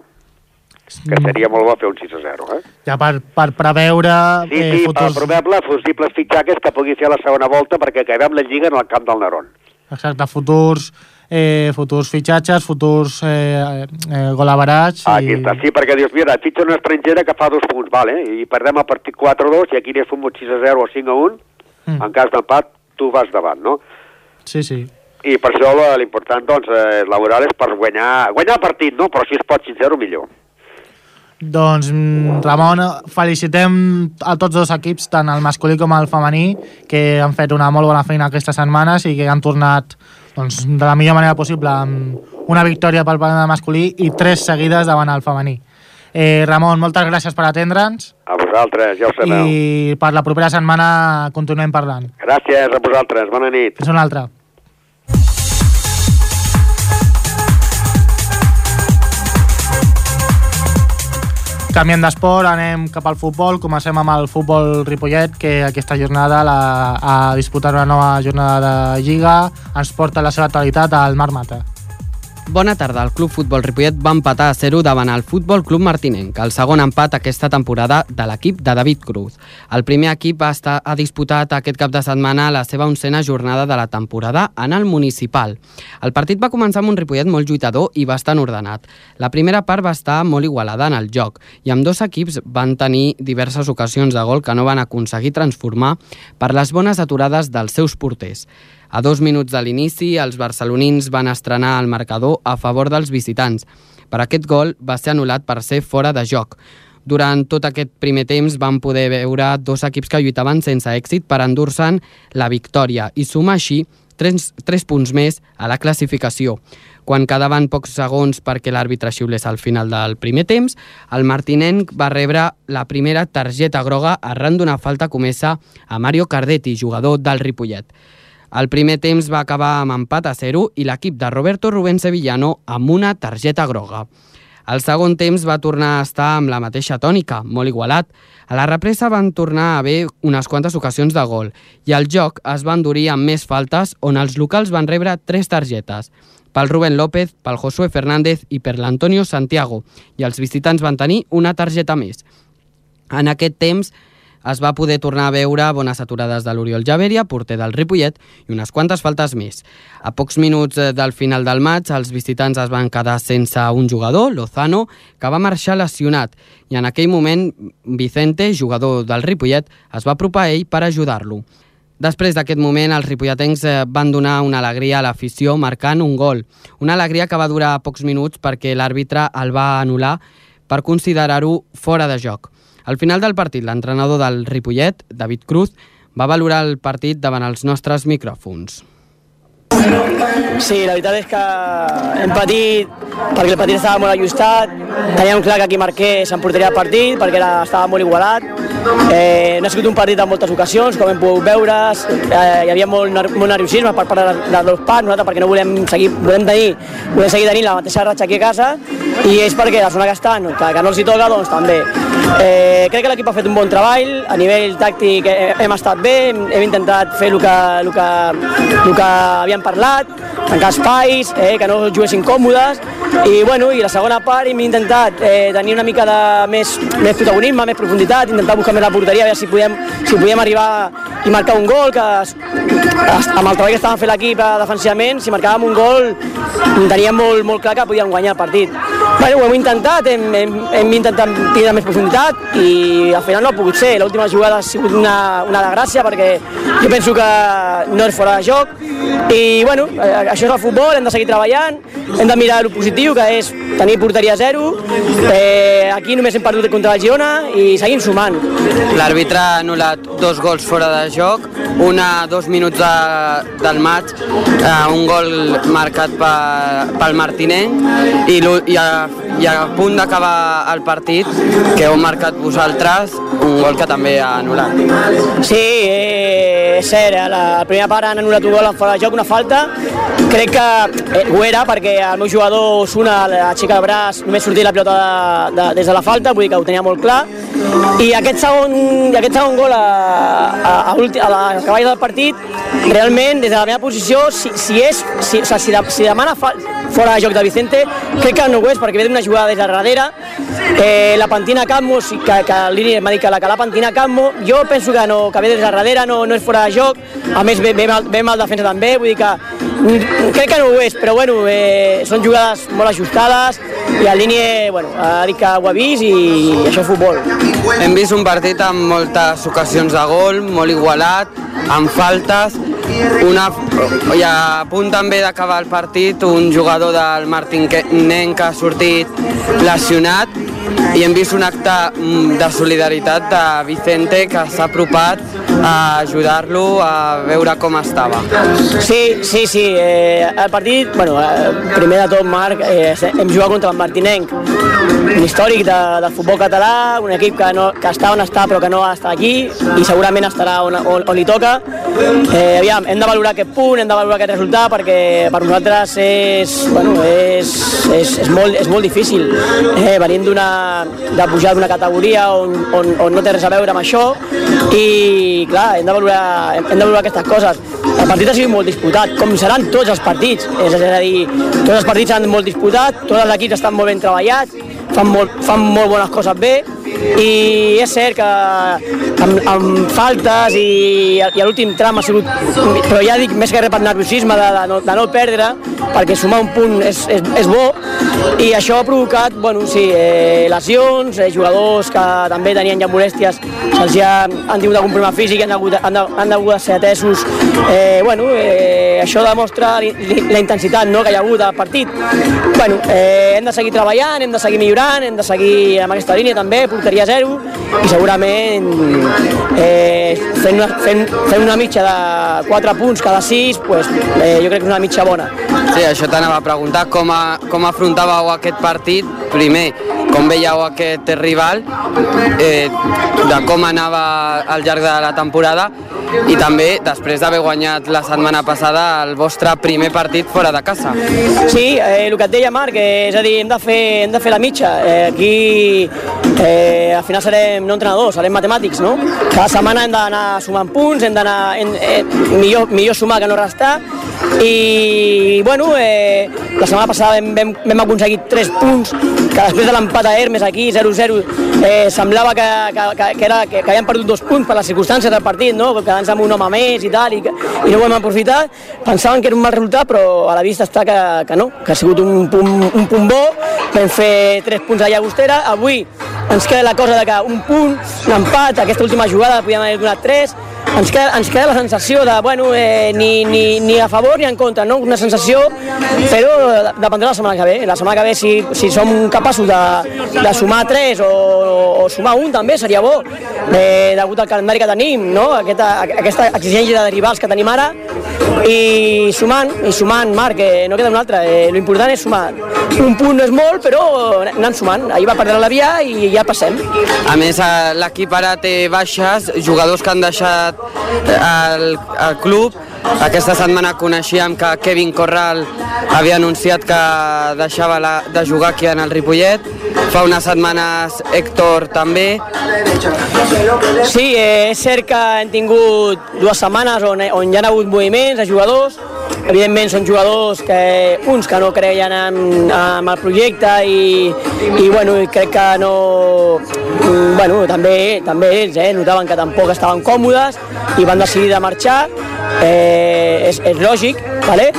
Que seria molt bo fer un 6 a 0, eh? Ja per, per preveure Sí, eh, sí, per futurs... probable, possibles fitxaques que pugui fer a la segona volta perquè acabem la lliga en el camp del Naron. Exacte, futurs, eh, futurs fitxatges, futurs eh, eh, golabarats... Aquí està, sí, perquè dius, mira, fitxa una estrangera que fa dos punts, vale? i perdem el partit 4-2 i aquí fem un 6 a 0 o 5 a 1, Mm. en cas d'empat tu vas davant, no? Sí, sí. I per això l'important, doncs, eh, laboral és per guanyar, guanyar el partit, no? Però si es pot 6-0, millor. Doncs, mm, Ramon, felicitem a tots dos equips, tant el masculí com el femení, que han fet una molt bona feina aquestes setmanes i que han tornat doncs, de la millor manera possible amb una victòria pel Palma masculí i tres seguides davant el femení. Eh, Ramon, moltes gràcies per atendre'ns A vosaltres, ja ho sabeu. i per la propera setmana continuem parlant. Gràcies a vosaltres, bona nit. Fins una altra. Canviem d'esport, anem cap al futbol. Comencem amb el futbol Ripollet, que aquesta jornada la, a disputar una nova jornada de Lliga ens porta la seva actualitat al Mar Mata. Bona tarda. El Club Futbol Ripollet va empatar a 0 davant el Futbol Club Martinenc, el segon empat aquesta temporada de l'equip de David Cruz. El primer equip ha, estar, ha disputat aquest cap de setmana la seva oncena jornada de la temporada en el municipal. El partit va començar amb un Ripollet molt lluitador i bastant ordenat. La primera part va estar molt igualada en el joc i amb dos equips van tenir diverses ocasions de gol que no van aconseguir transformar per les bones aturades dels seus porters. A dos minuts de l'inici, els barcelonins van estrenar el marcador a favor dels visitants, però aquest gol va ser anul·lat per ser fora de joc. Durant tot aquest primer temps van poder veure dos equips que lluitaven sense èxit per endur-se'n la victòria i sumar així 3, 3 punts més a la classificació. Quan quedaven pocs segons perquè l'àrbitre xiulés al final del primer temps, el martinenc va rebre la primera targeta groga arran d'una falta comesa a Mario Cardetti, jugador del Ripollet. El primer temps va acabar amb empat a 0 i l'equip de Roberto Rubén Sevillano amb una targeta groga. El segon temps va tornar a estar amb la mateixa tònica, molt igualat. A la represa van tornar a haver unes quantes ocasions de gol i el joc es va endurir amb més faltes on els locals van rebre tres targetes. pel Rubén López, pel Josué Fernández i per l'Antonio Santiago, i els visitants van tenir una targeta més. En aquest temps es va poder tornar a veure bones aturades de l'Oriol Javeria, porter del Ripollet, i unes quantes faltes més. A pocs minuts eh, del final del maig, els visitants es van quedar sense un jugador, Lozano, que va marxar lesionat, i en aquell moment Vicente, jugador del Ripollet, es va apropar a ell per ajudar-lo. Després d'aquest moment, els ripolletens eh, van donar una alegria a l'afició marcant un gol. Una alegria que va durar pocs minuts perquè l'àrbitre el va anul·lar per considerar-ho fora de joc. Al final del partit, l'entrenador del Ripollet, David Cruz, va valorar el partit davant els nostres micròfons. Sí, la veritat és que hem patit perquè el partit estava molt ajustat, teníem clar que aquí Marqué s'emportaria el partit perquè era, estava molt igualat. Eh, no ha sigut un partit en moltes ocasions, com hem pogut veure, eh, hi havia molt, molt nerviosisme per part de, de dos parts, nosaltres perquè no volem seguir, volem tenir, volem seguir tenint la mateixa ratxa aquí a casa i és perquè la zona que estan, que, que no els hi toca, doncs també. Eh, crec que l'equip ha fet un bon treball, a nivell tàctic hem estat bé, hem, intentat fer el que, el que, el que havíem parlat, tancar espais, eh, que no juguessin còmodes, i, bueno, i la segona part hem intentat eh, tenir una mica de més, més protagonisme, més profunditat, intentar buscar més la porteria, a veure si podíem, si podíem arribar i marcar un gol, que amb el treball que estàvem fent l'equip defensivament, si marcàvem un gol teníem molt, molt clar que podíem guanyar el partit. Bueno, ho hem intentat, hem, hem, hem intentat tenir més profunditat i al final no ha pogut ser. L'última jugada ha sigut una, una desgràcia perquè jo penso que no és fora de joc i bueno, eh, això és el futbol, hem de seguir treballant, hem de mirar el positiu que és tenir porteria zero, eh, aquí només hem perdut contra la Girona i seguim sumant. L'àrbitre ha anul·lat dos gols fora de joc, una a dos minuts de, del maig, eh, un gol marcat per, pel Martinenc i, i, a, i a punt d'acabar el partit que marcat vosaltres un gol que també ha anul·lat. Sí, eh, és cert, a la primera part han anul·lat un gol en fora de joc, una falta. Crec que eh, ho era perquè el meu jugador Osuna, la xica de braç, només sortia la pilota de, de, des de la falta, vull dir que ho tenia molt clar. I aquest segon, aquest segon gol a, a, a, a la cavall del partit, realment, des de la meva posició, si, si és, si, o sigui, si, de, si demana fa, fora de joc de Vicente, crec que no ho és, perquè ve d'una jugada des de darrere, eh, la pentina Cammo, que, que línia m'ha dit que la, que la pentina Cammo, jo penso que, no, que ve des de darrere, no, no és fora de joc, a més ve, ve, ve mal defensa també, vull dir que crec que no ho és, però bueno, eh, són jugades molt ajustades i el línia bueno, ha dit que ho ha vist i, i això és futbol. Hem vist un partit amb moltes ocasions de gol, molt igualat, amb faltes, una, i a punt també d'acabar el partit un jugador del Martin Nen que ha sortit lesionat. I hem vist un acte mm, de solidaritat de Vicente que s'ha apropat a ajudar-lo a veure com estava. Sí, sí, sí. Eh, el partit, bueno, eh, primer de tot, Marc, eh, hem jugat contra el Martinenc, un històric de, del futbol català, un equip que, no, que està on està però que no està aquí i segurament estarà on, on, on li toca. Eh, aviam, hem de valorar aquest punt, hem de valorar aquest resultat perquè per nosaltres és, bueno, és, és, és, molt, és molt difícil. Eh, venim de pujar d'una categoria on, on, on no té res a veure amb això i clar, hem de valorar, hem de valorar aquestes coses. El partit ha sigut molt disputat, com seran tots els partits, és a dir, tots els partits han molt disputat, tots els equips estan molt ben treballats, fan molt, fan molt bones coses bé i és cert que amb, amb faltes i, i l'últim tram ha sigut, però ja dic més que res per nerviosisme de, de, no, de no perdre, perquè sumar un punt és, és, és bo i això ha provocat, bueno, sí, eh, lesions, eh, jugadors que també tenien ja molèsties, se'ls ja han tingut algun problema físic, han hagut, han, han hagut de ser atesos, eh, bueno, eh, això demostra la intensitat no, que hi ha hagut al partit. Bueno, eh, hem de seguir treballant, hem de seguir millorant, hem de seguir amb aquesta línia també, porteria zero i segurament eh, fent, una, fent, fent una mitja de 4 punts cada 6 pues, eh, jo crec que és una mitja bona. Sí, això t'anava a preguntar com, a, com afrontàveu aquest partit primer com veieu aquest rival, eh, de com anava al llarg de la temporada i també després d'haver guanyat la setmana passada el vostre primer partit fora de casa. Sí, eh, el que et deia Marc, eh, és a dir, hem de fer, hem de fer la mitja. Eh, aquí eh, al final serem no entrenadors, serem matemàtics, no? Cada setmana hem d'anar sumant punts, hem d'anar... Eh, millor, millor sumar que no restar i bueno, eh, la setmana passada vam, vam, vam aconseguir 3 punts que després de l'empat a Hermes aquí 0-0 eh, semblava que, que, que, era, que, que havíem perdut dos punts per les circumstàncies del partit no? quedant-se amb un home més i tal i, i no ho vam aprofitar pensaven que era un mal resultat però a la vista està que, que no, que ha sigut un punt, un punt bo. Vam fer 3 punts a Llagostera. Avui ens queda la cosa de que un punt, un empat, aquesta última jugada podíem haver donat 3 ens queda, ens queda la sensació de, bueno, eh, ni, ni, ni a favor ni en contra, no? Una sensació, però dependrà la setmana que ve. La setmana que ve, si, si som capaços de, de sumar tres o, o sumar un, també seria bo, eh, degut al calendari que tenim, no? Aquesta, aquesta exigència de rivals que tenim ara, i sumant, i sumant, Marc, eh, no queda un altre. Eh, L'important és sumar. Un punt no és molt, però anant sumant. Ahir va perdre la via i ja passem. A més, l'equip ara té baixes, jugadors que han deixat el, el club. Aquesta setmana coneixíem que Kevin Corral havia anunciat que deixava la, de jugar aquí en el Ripollet. Fa unes setmanes Héctor també. Sí, eh, és cert que hem tingut dues setmanes on, on hi ha hagut moviments de jugadors, evidentment són jugadors que uns que no creien en, en el projecte i, i bueno, crec que no bueno, també, també ells eh, notaven que tampoc estaven còmodes i van decidir de marxar eh, és, és lògic vale?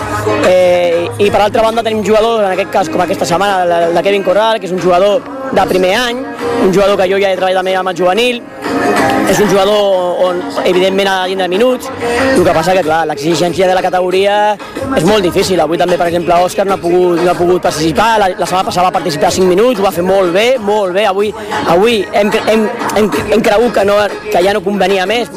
eh, i per altra banda tenim jugadors en aquest cas com aquesta setmana de Kevin Corral que és un jugador de primer any un jugador que jo ja he treballat també amb el juvenil és un jugador on evidentment ha de tindre minuts, el que passa que clar, l'exigència de la categoria és molt difícil, avui també per exemple Òscar no ha pogut, no ha pogut participar, la, la setmana passada va participar 5 minuts, ho va fer molt bé, molt bé, avui, avui hem, hem, hem, hem cregut que, no, que ja no convenia més,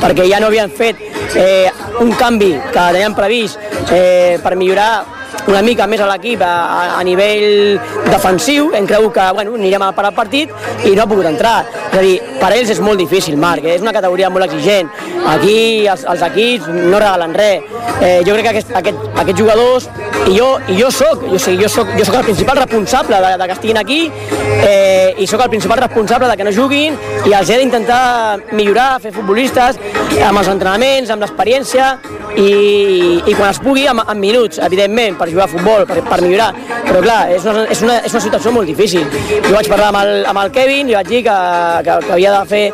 perquè ja no havien fet eh, un canvi que teníem previst eh, per millorar una mica més a l'equip a, a, nivell defensiu, hem cregut que bueno, anirem a parar el partit i no ha pogut entrar. És a dir, per ells és molt difícil, Marc, eh? és una categoria molt exigent. Aquí els, els equips no regalen res. Eh, jo crec que aquest, aquest, aquests jugadors, i jo, i jo soc, jo, sé, jo soc, jo soc el principal responsable de, de que estiguin aquí eh, i sóc el principal responsable de que no juguin i els he d'intentar millorar, fer futbolistes amb els entrenaments, amb l'experiència i, i quan es pugui amb, amb minuts, evidentment, per jugar a futbol, per, per millorar. Però clar, és una, és, una, és una situació molt difícil. Jo vaig parlar amb el, amb el Kevin i vaig dir que, que, que havia de fer,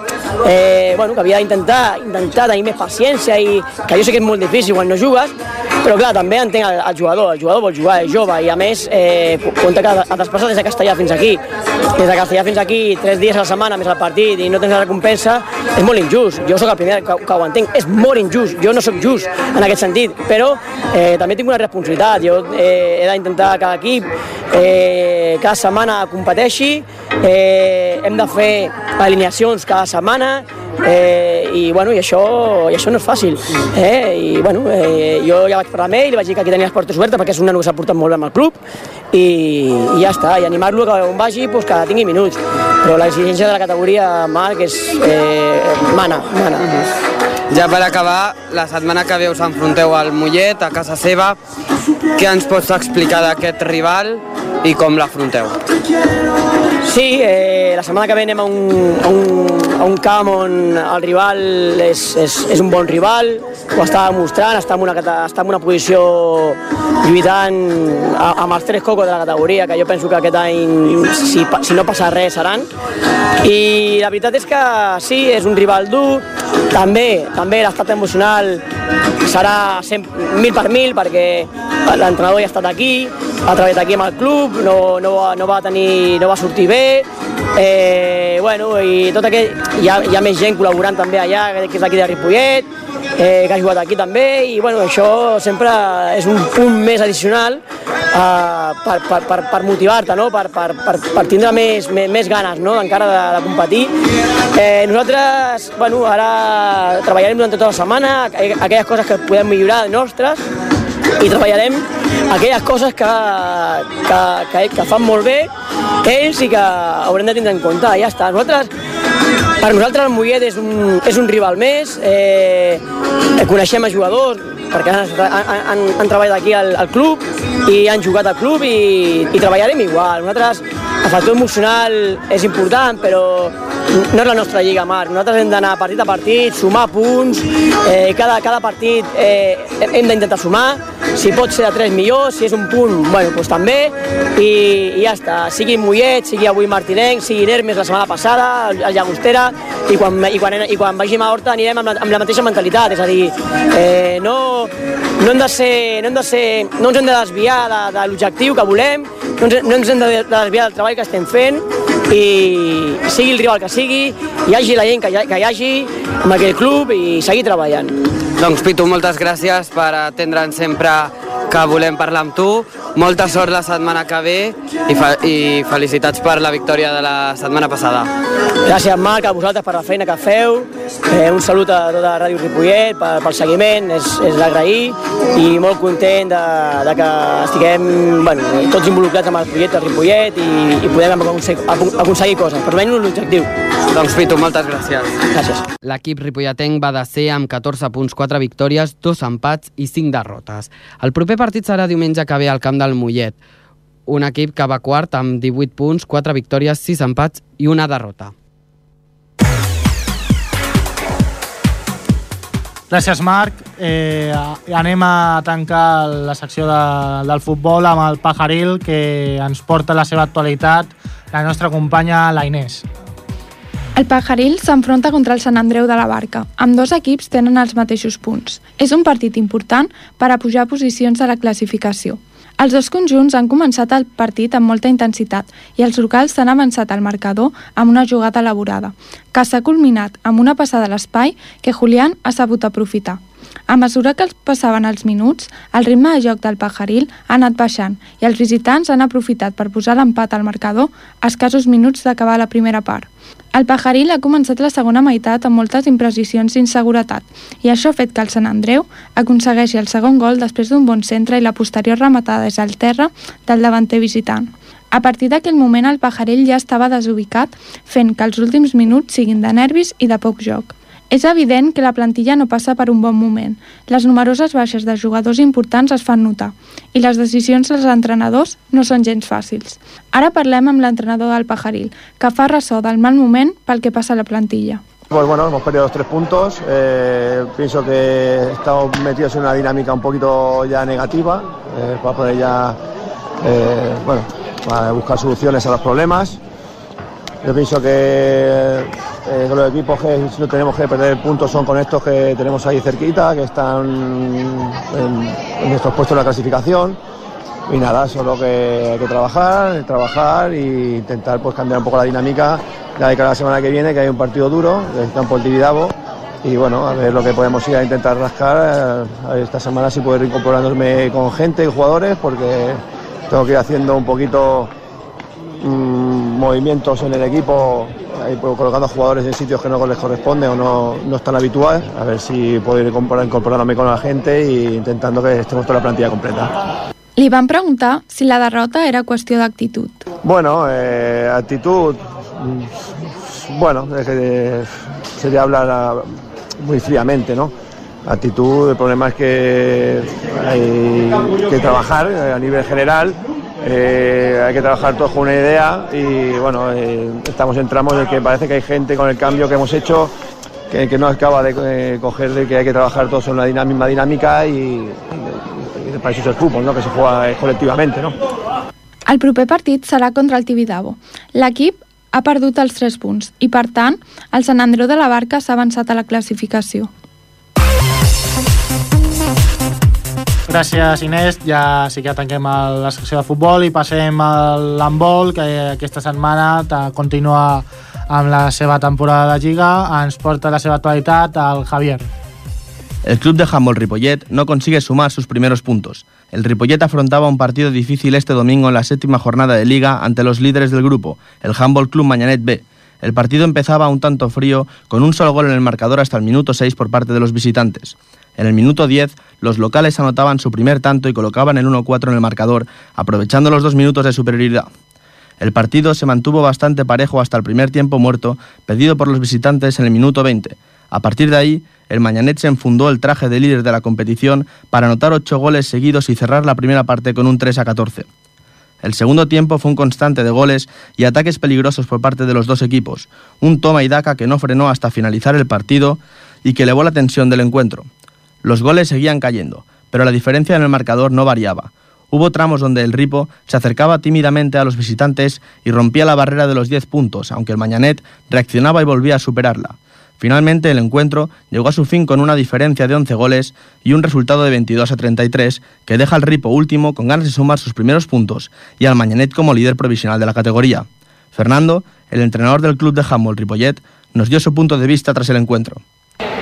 eh, bueno, que havia d'intentar intentar tenir més paciència i que jo sé que és molt difícil quan no jugues, però clar, també entenc el, el jugador, el jugador vol jugar, és jove i a més eh, compta que ha desplaçat des de Castellà fins aquí, des de Castellà fins aquí, tres dies a la setmana més el partit i no tens la recompensa, és molt injust. Jo sóc el primer que, que ho entenc, és molt injust, jo no sóc just en aquest sentit, però eh, també tinc una responsabilitat, jo eh, he d'intentar que l'equip eh, cada setmana competeixi, eh, hem de fer alineacions cada setmana, eh, i, bueno, i, això, i això no és fàcil. Eh? I, bueno, eh, jo ja vaig parlar amb ell, vaig dir que aquí tenia les portes obertes perquè és un nano que s'ha portat molt bé amb el club i, i ja està, i animar-lo que on vagi pues, que tingui minuts. Però l'exigència de la categoria, Marc, és eh, mana, mana. Mm -hmm. Ja per acabar, la setmana que ve us enfronteu al Mollet, a casa seva. Què ens pots explicar d'aquest rival i com l'afronteu? Sí, eh, la setmana que ve anem a un, a un, a un camp on el rival és, és, és un bon rival, ho està demostrant, està en una, està en una posició lluitant amb els tres cocos de la categoria, que jo penso que aquest any, si, si no passa res, seran. I la veritat és que sí, és un rival dur, també, també l'estat emocional serà mil per mil perquè l'entrenador ja ha estat aquí, ha treballat aquí amb el club, no, no, va, no, va, tenir, no va sortir bé, eh, bueno, i tot aquell, hi ha, hi ha més gent col·laborant també allà, que és d'aquí de Ripollet, eh, que ha jugat aquí també, i bueno, això sempre és un punt més addicional eh, per, per, per, per motivar-te, no? per, per, per, per tindre més, més, més ganes no? encara de, de competir. Eh, nosaltres, bueno, ara treballarem durant tota la setmana, aquelles coses que podem millorar nostres, i treballarem aquelles coses que, que, que, que fan molt bé ells sí que haurem de tindre en compte, ja està. Nosaltres, per nosaltres el Mollet és un, és un rival més, eh, coneixem a jugadors, perquè han, han, han treballat aquí al, al club i han jugat al club i, i treballarem igual. Nosaltres, el factor emocional és important, però no és la nostra lliga, Marc. Nosaltres hem d'anar partit a partit, sumar punts, eh, cada, cada partit eh, hem d'intentar sumar, si pot ser de 3 millors, si és un punt, bueno, doncs també, i, i ja està. Sigui Mollet, sigui avui Martinenc, sigui Hermes la setmana passada, el Llagostera, i quan, i quan, i quan vagim a Horta anirem amb la, amb la mateixa mentalitat, és a dir, eh, no, no, hem de ser, no, hem de ser, no ens hem de desviar de, de l'objectiu que volem, no ens, no ens hem de desviar del treball que estem fent, i sigui el rival que sigui, hi hagi la gent que hi, que hi hagi amb aquell club i seguir treballant. Doncs Pitu, moltes gràcies per atendre'ns sempre que volem parlar amb tu. Molta sort la setmana que ve i, fe i felicitats per la victòria de la setmana passada. Gràcies, Marc, a vosaltres per la feina que feu. Eh, un salut a tota Ràdio Ripollet per, pel seguiment, és, és d'agrair i molt content de, de que estiguem bueno, tots involucrats amb el projecte Ripollet i, i podem aconseguir, aconseguir coses, però menys l'objectiu. Doncs Pitu, moltes gràcies. Gràcies. L'equip ripolletenc va de ser amb 14 punts, 4 victòries, 2 empats i 5 derrotes. El proper partit serà diumenge que ve al camp del Mollet. Un equip que va quart amb 18 punts, 4 victòries, 6 empats i una derrota. Gràcies, Marc. Eh, anem a tancar la secció de, del futbol amb el Pajaril, que ens porta la seva actualitat la nostra companya, la Inés. El Pajaril s'enfronta contra el Sant Andreu de la Barca. Amb dos equips tenen els mateixos punts. És un partit important per a pujar posicions a la classificació. Els dos conjunts han començat el partit amb molta intensitat i els locals s'han avançat al marcador amb una jugada elaborada, que s'ha culminat amb una passada a l'espai que Julián ha sabut aprofitar. A mesura que els passaven els minuts, el ritme de joc del Pajaril ha anat baixant i els visitants han aprofitat per posar l'empat al marcador a escassos minuts d'acabar la primera part. El Pajaril ha començat la segona meitat amb moltes imprecisions d'inseguretat i això ha fet que el Sant Andreu aconsegueixi el segon gol després d'un bon centre i la posterior rematada des al terra del davanter visitant. A partir d'aquell moment el Pajaril ja estava desubicat, fent que els últims minuts siguin de nervis i de poc joc. És evident que la plantilla no passa per un bon moment. Les numeroses baixes de jugadors importants es fan notar i les decisions dels entrenadors no són gens fàcils. Ara parlem amb l'entrenador del Pajaril, que fa ressò del mal moment pel que passa a la plantilla. Pues bueno, hemos perdido los tres puntos. Eh, pienso que estamos metidos en una dinámica un poquito ya negativa eh, para poder ya eh, bueno, para buscar soluciones a los problemas. Yo pienso que eh, los equipos que no tenemos que perder puntos son con estos que tenemos ahí cerquita, que están en, en nuestros puestos en la clasificación. Y nada, solo que hay que trabajar, trabajar e intentar pues cambiar un poco la dinámica ya de cara a la semana que viene, que hay un partido duro, que es campo el Tibidabo. Y bueno, a ver lo que podemos ir a intentar rascar. eh, A ver esta semana si puedo ir incorporándome con gente y jugadores, porque tengo que ir haciendo un poquito mm, movimientos en el equipo, ahí, pues, colocando jugadores en sitios que no les corresponde o no, no están habituales, a ver si puedo ir incorporándome con la gente e intentando que estemos toda la plantilla completa. Li van preguntar si la derrota era qüestió d'actitud. Bueno, eh, actitud, mm, bueno, es que sería hablar ah, muy fríamente, ¿no? Actitud, el problema es que hay que trabajar eh, a nivel general, eh, hay que trabajar todos con una idea y bueno, eh, estamos en tramos en que parece que hay gente con el cambio que hemos hecho que, que no acaba de eh, coger de que hay que trabajar todos en la dinam- misma dinámica y, y- y para eso es el fútbol, ¿no? que se juega eh, colectivamente. ¿no? El proper partit serà contra el Tibidabo. L'equip ha perdut els 3 punts i, per tant, el Sant Andreu de la Barca s'ha avançat a la classificació. Gràcies, Inés. Ja sí que tanquem la secció de futbol i passem a l'handbol, que aquesta setmana continua amb la seva temporada de Lliga. Ens porta la seva actualitat el Javier. El club de handball Ripollet no consigue sumar sus primeros puntos. El Ripollet afrontaba un partido difícil este domingo en la séptima jornada de liga ante los líderes del grupo, el Handball Club Mañanet B. El partido empezaba un tanto frío, con un solo gol en el marcador hasta el minuto 6 por parte de los visitantes. En el minuto 10, los locales anotaban su primer tanto y colocaban el 1-4 en el marcador, aprovechando los dos minutos de superioridad. El partido se mantuvo bastante parejo hasta el primer tiempo muerto, pedido por los visitantes en el minuto 20. A partir de ahí, el Mañanet se enfundó el traje de líder de la competición para anotar ocho goles seguidos y cerrar la primera parte con un 3 a 14. El segundo tiempo fue un constante de goles y ataques peligrosos por parte de los dos equipos, un toma y daca que no frenó hasta finalizar el partido y que elevó la tensión del encuentro. Los goles seguían cayendo, pero la diferencia en el marcador no variaba. Hubo tramos donde el Ripo se acercaba tímidamente a los visitantes y rompía la barrera de los 10 puntos, aunque el Mañanet reaccionaba y volvía a superarla. Finalmente el encuentro llegó a su fin con una diferencia de 11 goles y un resultado de 22 a 33 que deja al Ripo último con ganas de sumar sus primeros puntos y al Mañanet como líder provisional de la categoría. Fernando, el entrenador del club de handball Ripollet, nos dio su punto de vista tras el encuentro.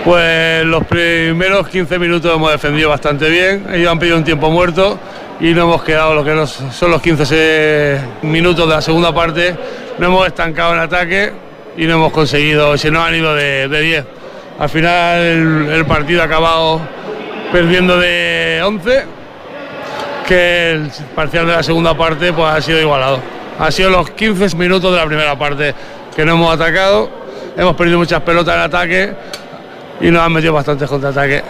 Pues los primeros 15 minutos hemos defendido bastante bien, ellos han pedido un tiempo muerto y no hemos quedado lo que son los 15 minutos de la segunda parte, no hemos estancado en ataque y no hemos conseguido, si no han ido de, 10. Al final el, partido ha acabado perdiendo de 11, que el parcial de la segunda parte pues ha sido igualado. Ha sido los 15 minutos de la primera parte que no hemos atacado, hemos perdido muchas pelotas en ataque y nos han metido bastantes contraataques.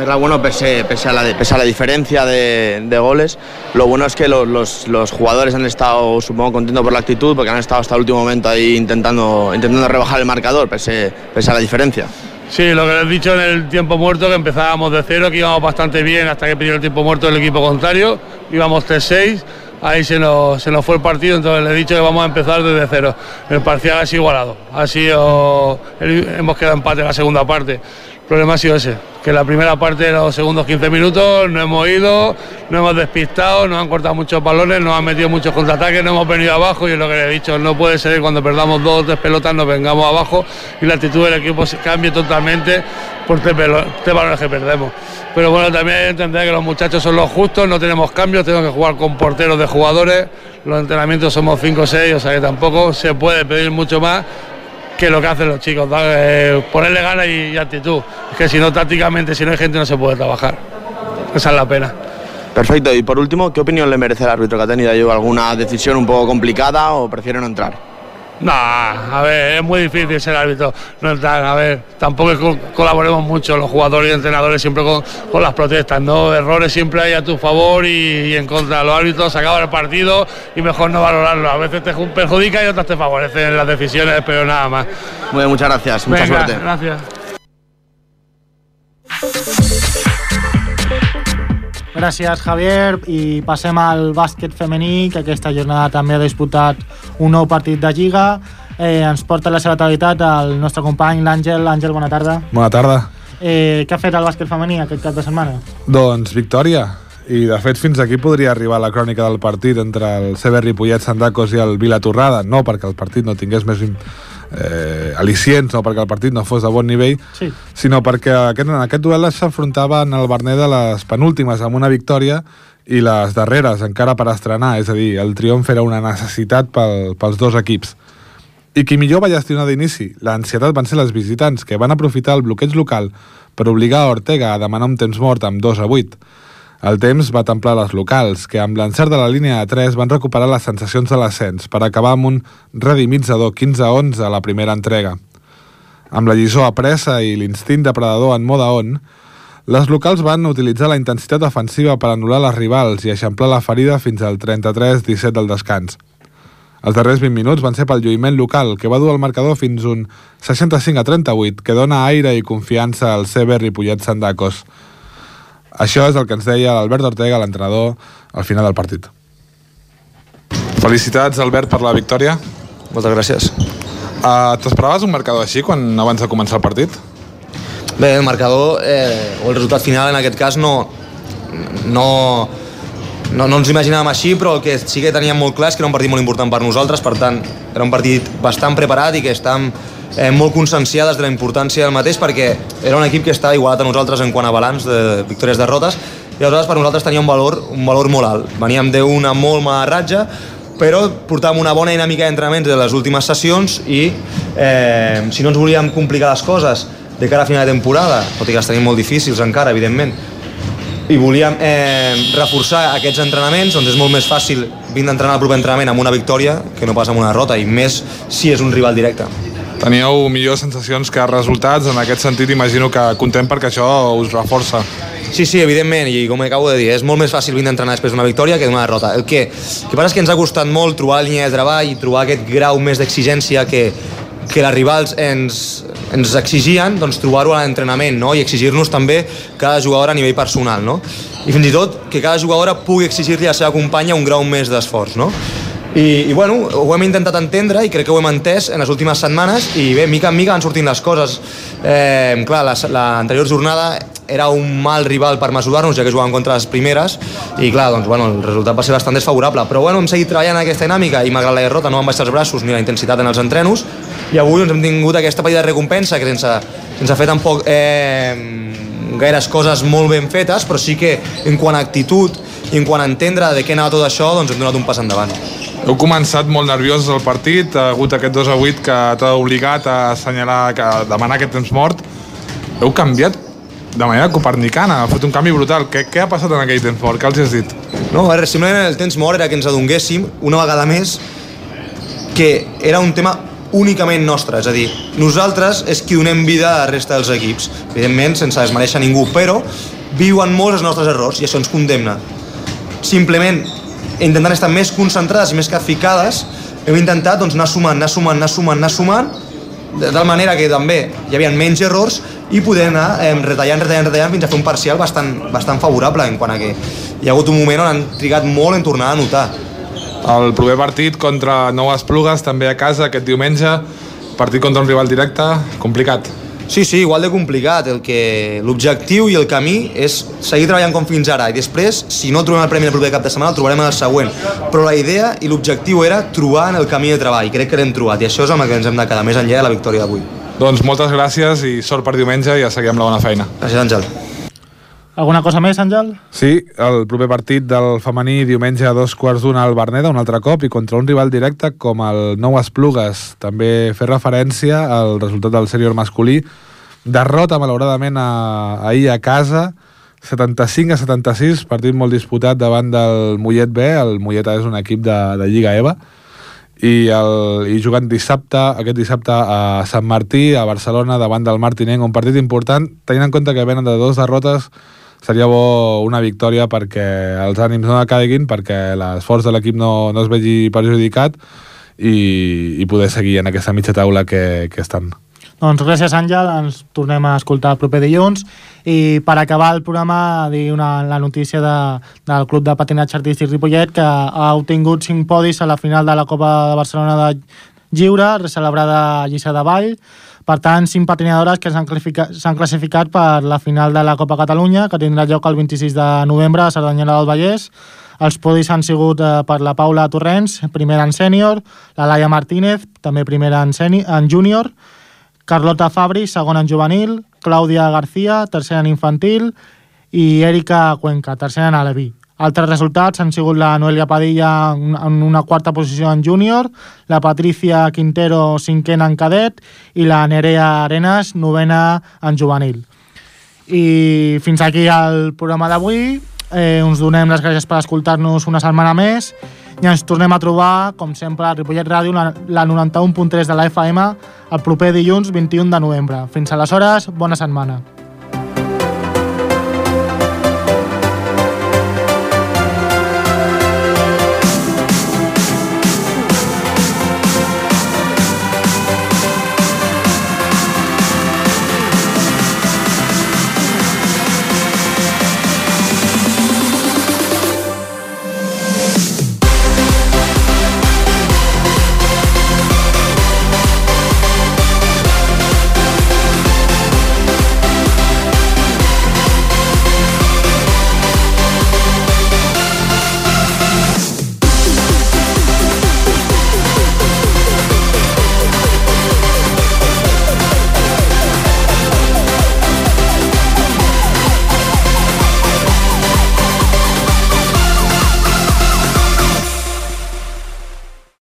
Era bueno, pese, pese, a la, pese a la diferencia de, goles, lo bueno es que los, los, jugadores han estado, supongo, contentos por la actitud, porque han estado hasta el último momento ahí intentando, intentando rebajar el marcador, pese, pese a la diferencia. Sí, lo que les he dicho en el tiempo muerto, que empezábamos de cero, que íbamos bastante bien hasta que pidió el tiempo muerto el equipo contrario, íbamos 3-6 ahí se nos, se nos fue el partido, entonces le he dicho que vamos a empezar desde cero. El parcial ha sido igualado, ha sido, hemos quedado empate en la segunda parte. El problema ha sido ese, que la primera parte de los segundos 15 minutos no hemos ido, no hemos despistado, nos han cortado muchos balones, nos han metido muchos contraataques, no hemos venido abajo y es lo que le he dicho, no puede ser que cuando perdamos dos o tres pelotas nos vengamos abajo y la actitud del equipo cambie totalmente por tres, balones que perdemos. Pero bueno, también entender que los muchachos son los justos, no tenemos cambios, tenemos que jugar con porteros de jugadores, los entrenamientos somos 5 o 6, o sea que tampoco se puede pedir mucho más que lo que hacen los chicos, eh, ponerle ganas y, actitud. Es que si no, tácticamente, si no hay gente, no se puede trabajar. Esa es la pena. Perfecto, y por último, ¿qué opinión le merece el árbitro que ha tenido? ¿Alguna decisión un poco complicada o prefiere no entrar? No, a ver, es muy difícil ser árbitro. No, a ver, tampoco colaboremos mucho los jugadores y entrenadores siempre con, las protestas, ¿no? Errores siempre hay a tu favor y, en contra. Los árbitros acaban el partido y mejor no valorarlo. A veces te perjudica y otras te favorecen las decisiones, pero nada más. Muy bien, muchas gracias, mucha suerte. Gracias. Gràcies, Javier. I passem al bàsquet femení, que aquesta jornada també ha disputat un nou partit de Lliga. Eh, ens porta la seva totalitat el nostre company, l'Àngel. Àngel, bona tarda. Bona tarda. Eh, què ha fet el bàsquet femení aquest cap de setmana? Doncs victòria. I de fet fins aquí podria arribar la crònica del partit entre el CB Ripollet Sandacos i el Vila Torrada, no perquè el partit no tingués més eh, al·licients, no perquè el partit no fos de bon nivell, sí. sinó perquè aquest, en aquest duel s'afrontaven el Bernet de les penúltimes amb una victòria i les darreres encara per estrenar, és a dir, el triomf era una necessitat pel, pels dos equips. I qui millor va gestionar d'inici? L'ansietat van ser les visitants, que van aprofitar el bloqueig local per obligar a Ortega a demanar un temps mort amb 2 a 8. El temps va templar les locals, que amb l'encert de la línia de 3 van recuperar les sensacions de l'ascens per acabar amb un redimitzador 15 a 11 a la primera entrega. Amb la lliçó apressa i l'instint depredador en moda on, les locals van utilitzar la intensitat ofensiva per anul·lar les rivals i eixamplar la ferida fins al 33-17 del descans. Els darrers 20 minuts van ser pel lluïment local, que va dur el marcador fins un 65 a 38, que dona aire i confiança al CB Ripollet Sandacos, això és el que ens deia l'Albert Ortega, l'entrenador, al final del partit. Felicitats, Albert, per la victòria. Moltes gràcies. Uh, T'esperaves un marcador així quan abans de començar el partit? Bé, el marcador eh, o el resultat final en aquest cas no, no, no, no ens imaginàvem així, però el que sí que teníem molt clar és que era un partit molt important per nosaltres, per tant, era un partit bastant preparat i que estàvem eh, molt conscienciades de la importància del mateix perquè era un equip que estava igualat a nosaltres en quant a balanç de victòries derrotes i aleshores per nosaltres tenia un valor, un valor molt alt. Veníem d'una molt mala ratja, però portàvem una bona dinàmica d'entrenaments de les últimes sessions i eh, si no ens volíem complicar les coses de cara a final de temporada, tot i que les tenim molt difícils encara, evidentment, i volíem eh, reforçar aquests entrenaments, doncs és molt més fàcil vindre a entrenar al proper entrenament amb una victòria que no pas amb una derrota, i més si és un rival directe. Teníeu millors sensacions que resultats, en aquest sentit imagino que content perquè això us reforça. Sí, sí, evidentment, i com acabo de dir, és molt més fàcil vindre a entrenar després d'una victòria que d'una derrota. El que, el que passa és que ens ha costat molt trobar línia de treball i trobar aquest grau més d'exigència que, que les rivals ens, ens exigien, doncs trobar-ho a l'entrenament no? i exigir-nos també cada jugador a nivell personal. No? I fins i tot que cada jugadora pugui exigir-li a la seva companya un grau més d'esforç. No? I, I bueno, ho hem intentat entendre i crec que ho hem entès en les últimes setmanes i bé, mica en mica van sortint les coses. Eh, clar, l'anterior la, jornada era un mal rival per mesurar-nos, ja que jugàvem contra les primeres, i clar, doncs, bueno, el resultat va ser bastant desfavorable. Però bueno, hem seguit treballant en aquesta dinàmica i malgrat la derrota no van baixar els braços ni la intensitat en els entrenos, i avui doncs, hem tingut aquesta petita recompensa que sense, sense fer tampoc eh, gaires coses molt ben fetes, però sí que en quant a actitud i en quant a entendre de què anava tot això, doncs hem donat un pas endavant. Heu començat molt nerviosos el partit, ha hagut aquest 2 a 8 que t'ha obligat a assenyalar, a demanar aquest temps mort. Heu canviat de manera copernicana, ha fet un canvi brutal. Què, què ha passat en aquell temps mort? Què els has dit? No, veure, simplement el temps mort era que ens adonguéssim una vegada més que era un tema únicament nostre, és a dir, nosaltres és qui donem vida a la resta dels equips, evidentment sense desmereixer ningú, però viuen molts els nostres errors i això ens condemna. Simplement, intentant estar més concentrades i més capficades, hem intentat doncs, anar sumant, anar sumant, anar sumant, anar sumant, de tal manera que també hi havia menys errors i poder anar eh, retallant, retallant, retallant fins a fer un parcial bastant, bastant favorable en quant a que hi ha hagut un moment on han trigat molt en tornar a notar. El proper partit contra Nou Esplugues, també a casa, aquest diumenge, partit contra un rival directe, complicat. Sí, sí, igual de complicat. El que l'objectiu i el camí és seguir treballant com fins ara i després, si no trobem el premi el proper cap de setmana, el trobarem en el següent. Però la idea i l'objectiu era trobar en el camí de treball. Crec que l'hem trobat i això és amb el que ens hem de quedar més enllà de la victòria d'avui. Doncs moltes gràcies i sort per diumenge i ja seguim la bona feina. Gràcies, Àngel. Alguna cosa més, Àngel? Sí, el proper partit del femení diumenge a dos quarts d'una al Berneda, un altre cop, i contra un rival directe com el Nou Esplugues. També fer referència al resultat del sènior masculí. Derrota, malauradament, a, ahir a casa, 75 a 76, partit molt disputat davant del Mollet B. El Mollet és un equip de, de Lliga EVA. I, el, i jugant dissabte, aquest dissabte a Sant Martí, a Barcelona, davant del Martinenc, un partit important, tenint en compte que venen de dues derrotes seria bo una victòria perquè els ànims no caiguin, perquè l'esforç de l'equip no, no es vegi perjudicat i, i poder seguir en aquesta mitja taula que, que estan. Doncs gràcies, Àngel. Ens tornem a escoltar el proper dilluns. I per acabar el programa, dir una, la notícia de, del Club de Patinatge Artístic Ripollet, que ha obtingut 5 podis a la final de la Copa de Barcelona de Lliure, celebrada a Lliça de Vall. Per tant, cinc patinadores que s'han classificat, per la final de la Copa Catalunya, que tindrà lloc el 26 de novembre a Cerdanyera del Vallès. Els podis han sigut eh, per la Paula Torrents, primera en sènior, la Laia Martínez, també primera en, sènior, en júnior, Carlota Fabri, segona en juvenil, Clàudia García, tercera en infantil, i Erika Cuenca, tercera en aleví. Altres resultats han sigut la Noelia Padilla en una quarta posició en júnior, la Patricia Quintero cinquena en cadet i la Nerea Arenas novena en juvenil. I fins aquí el programa d'avui. Eh, uns donem les gràcies per escoltar-nos una setmana més i ens tornem a trobar, com sempre, a Ripollet Ràdio, la, la 91.3 de la FM, el proper dilluns 21 de novembre. Fins aleshores, bona setmana.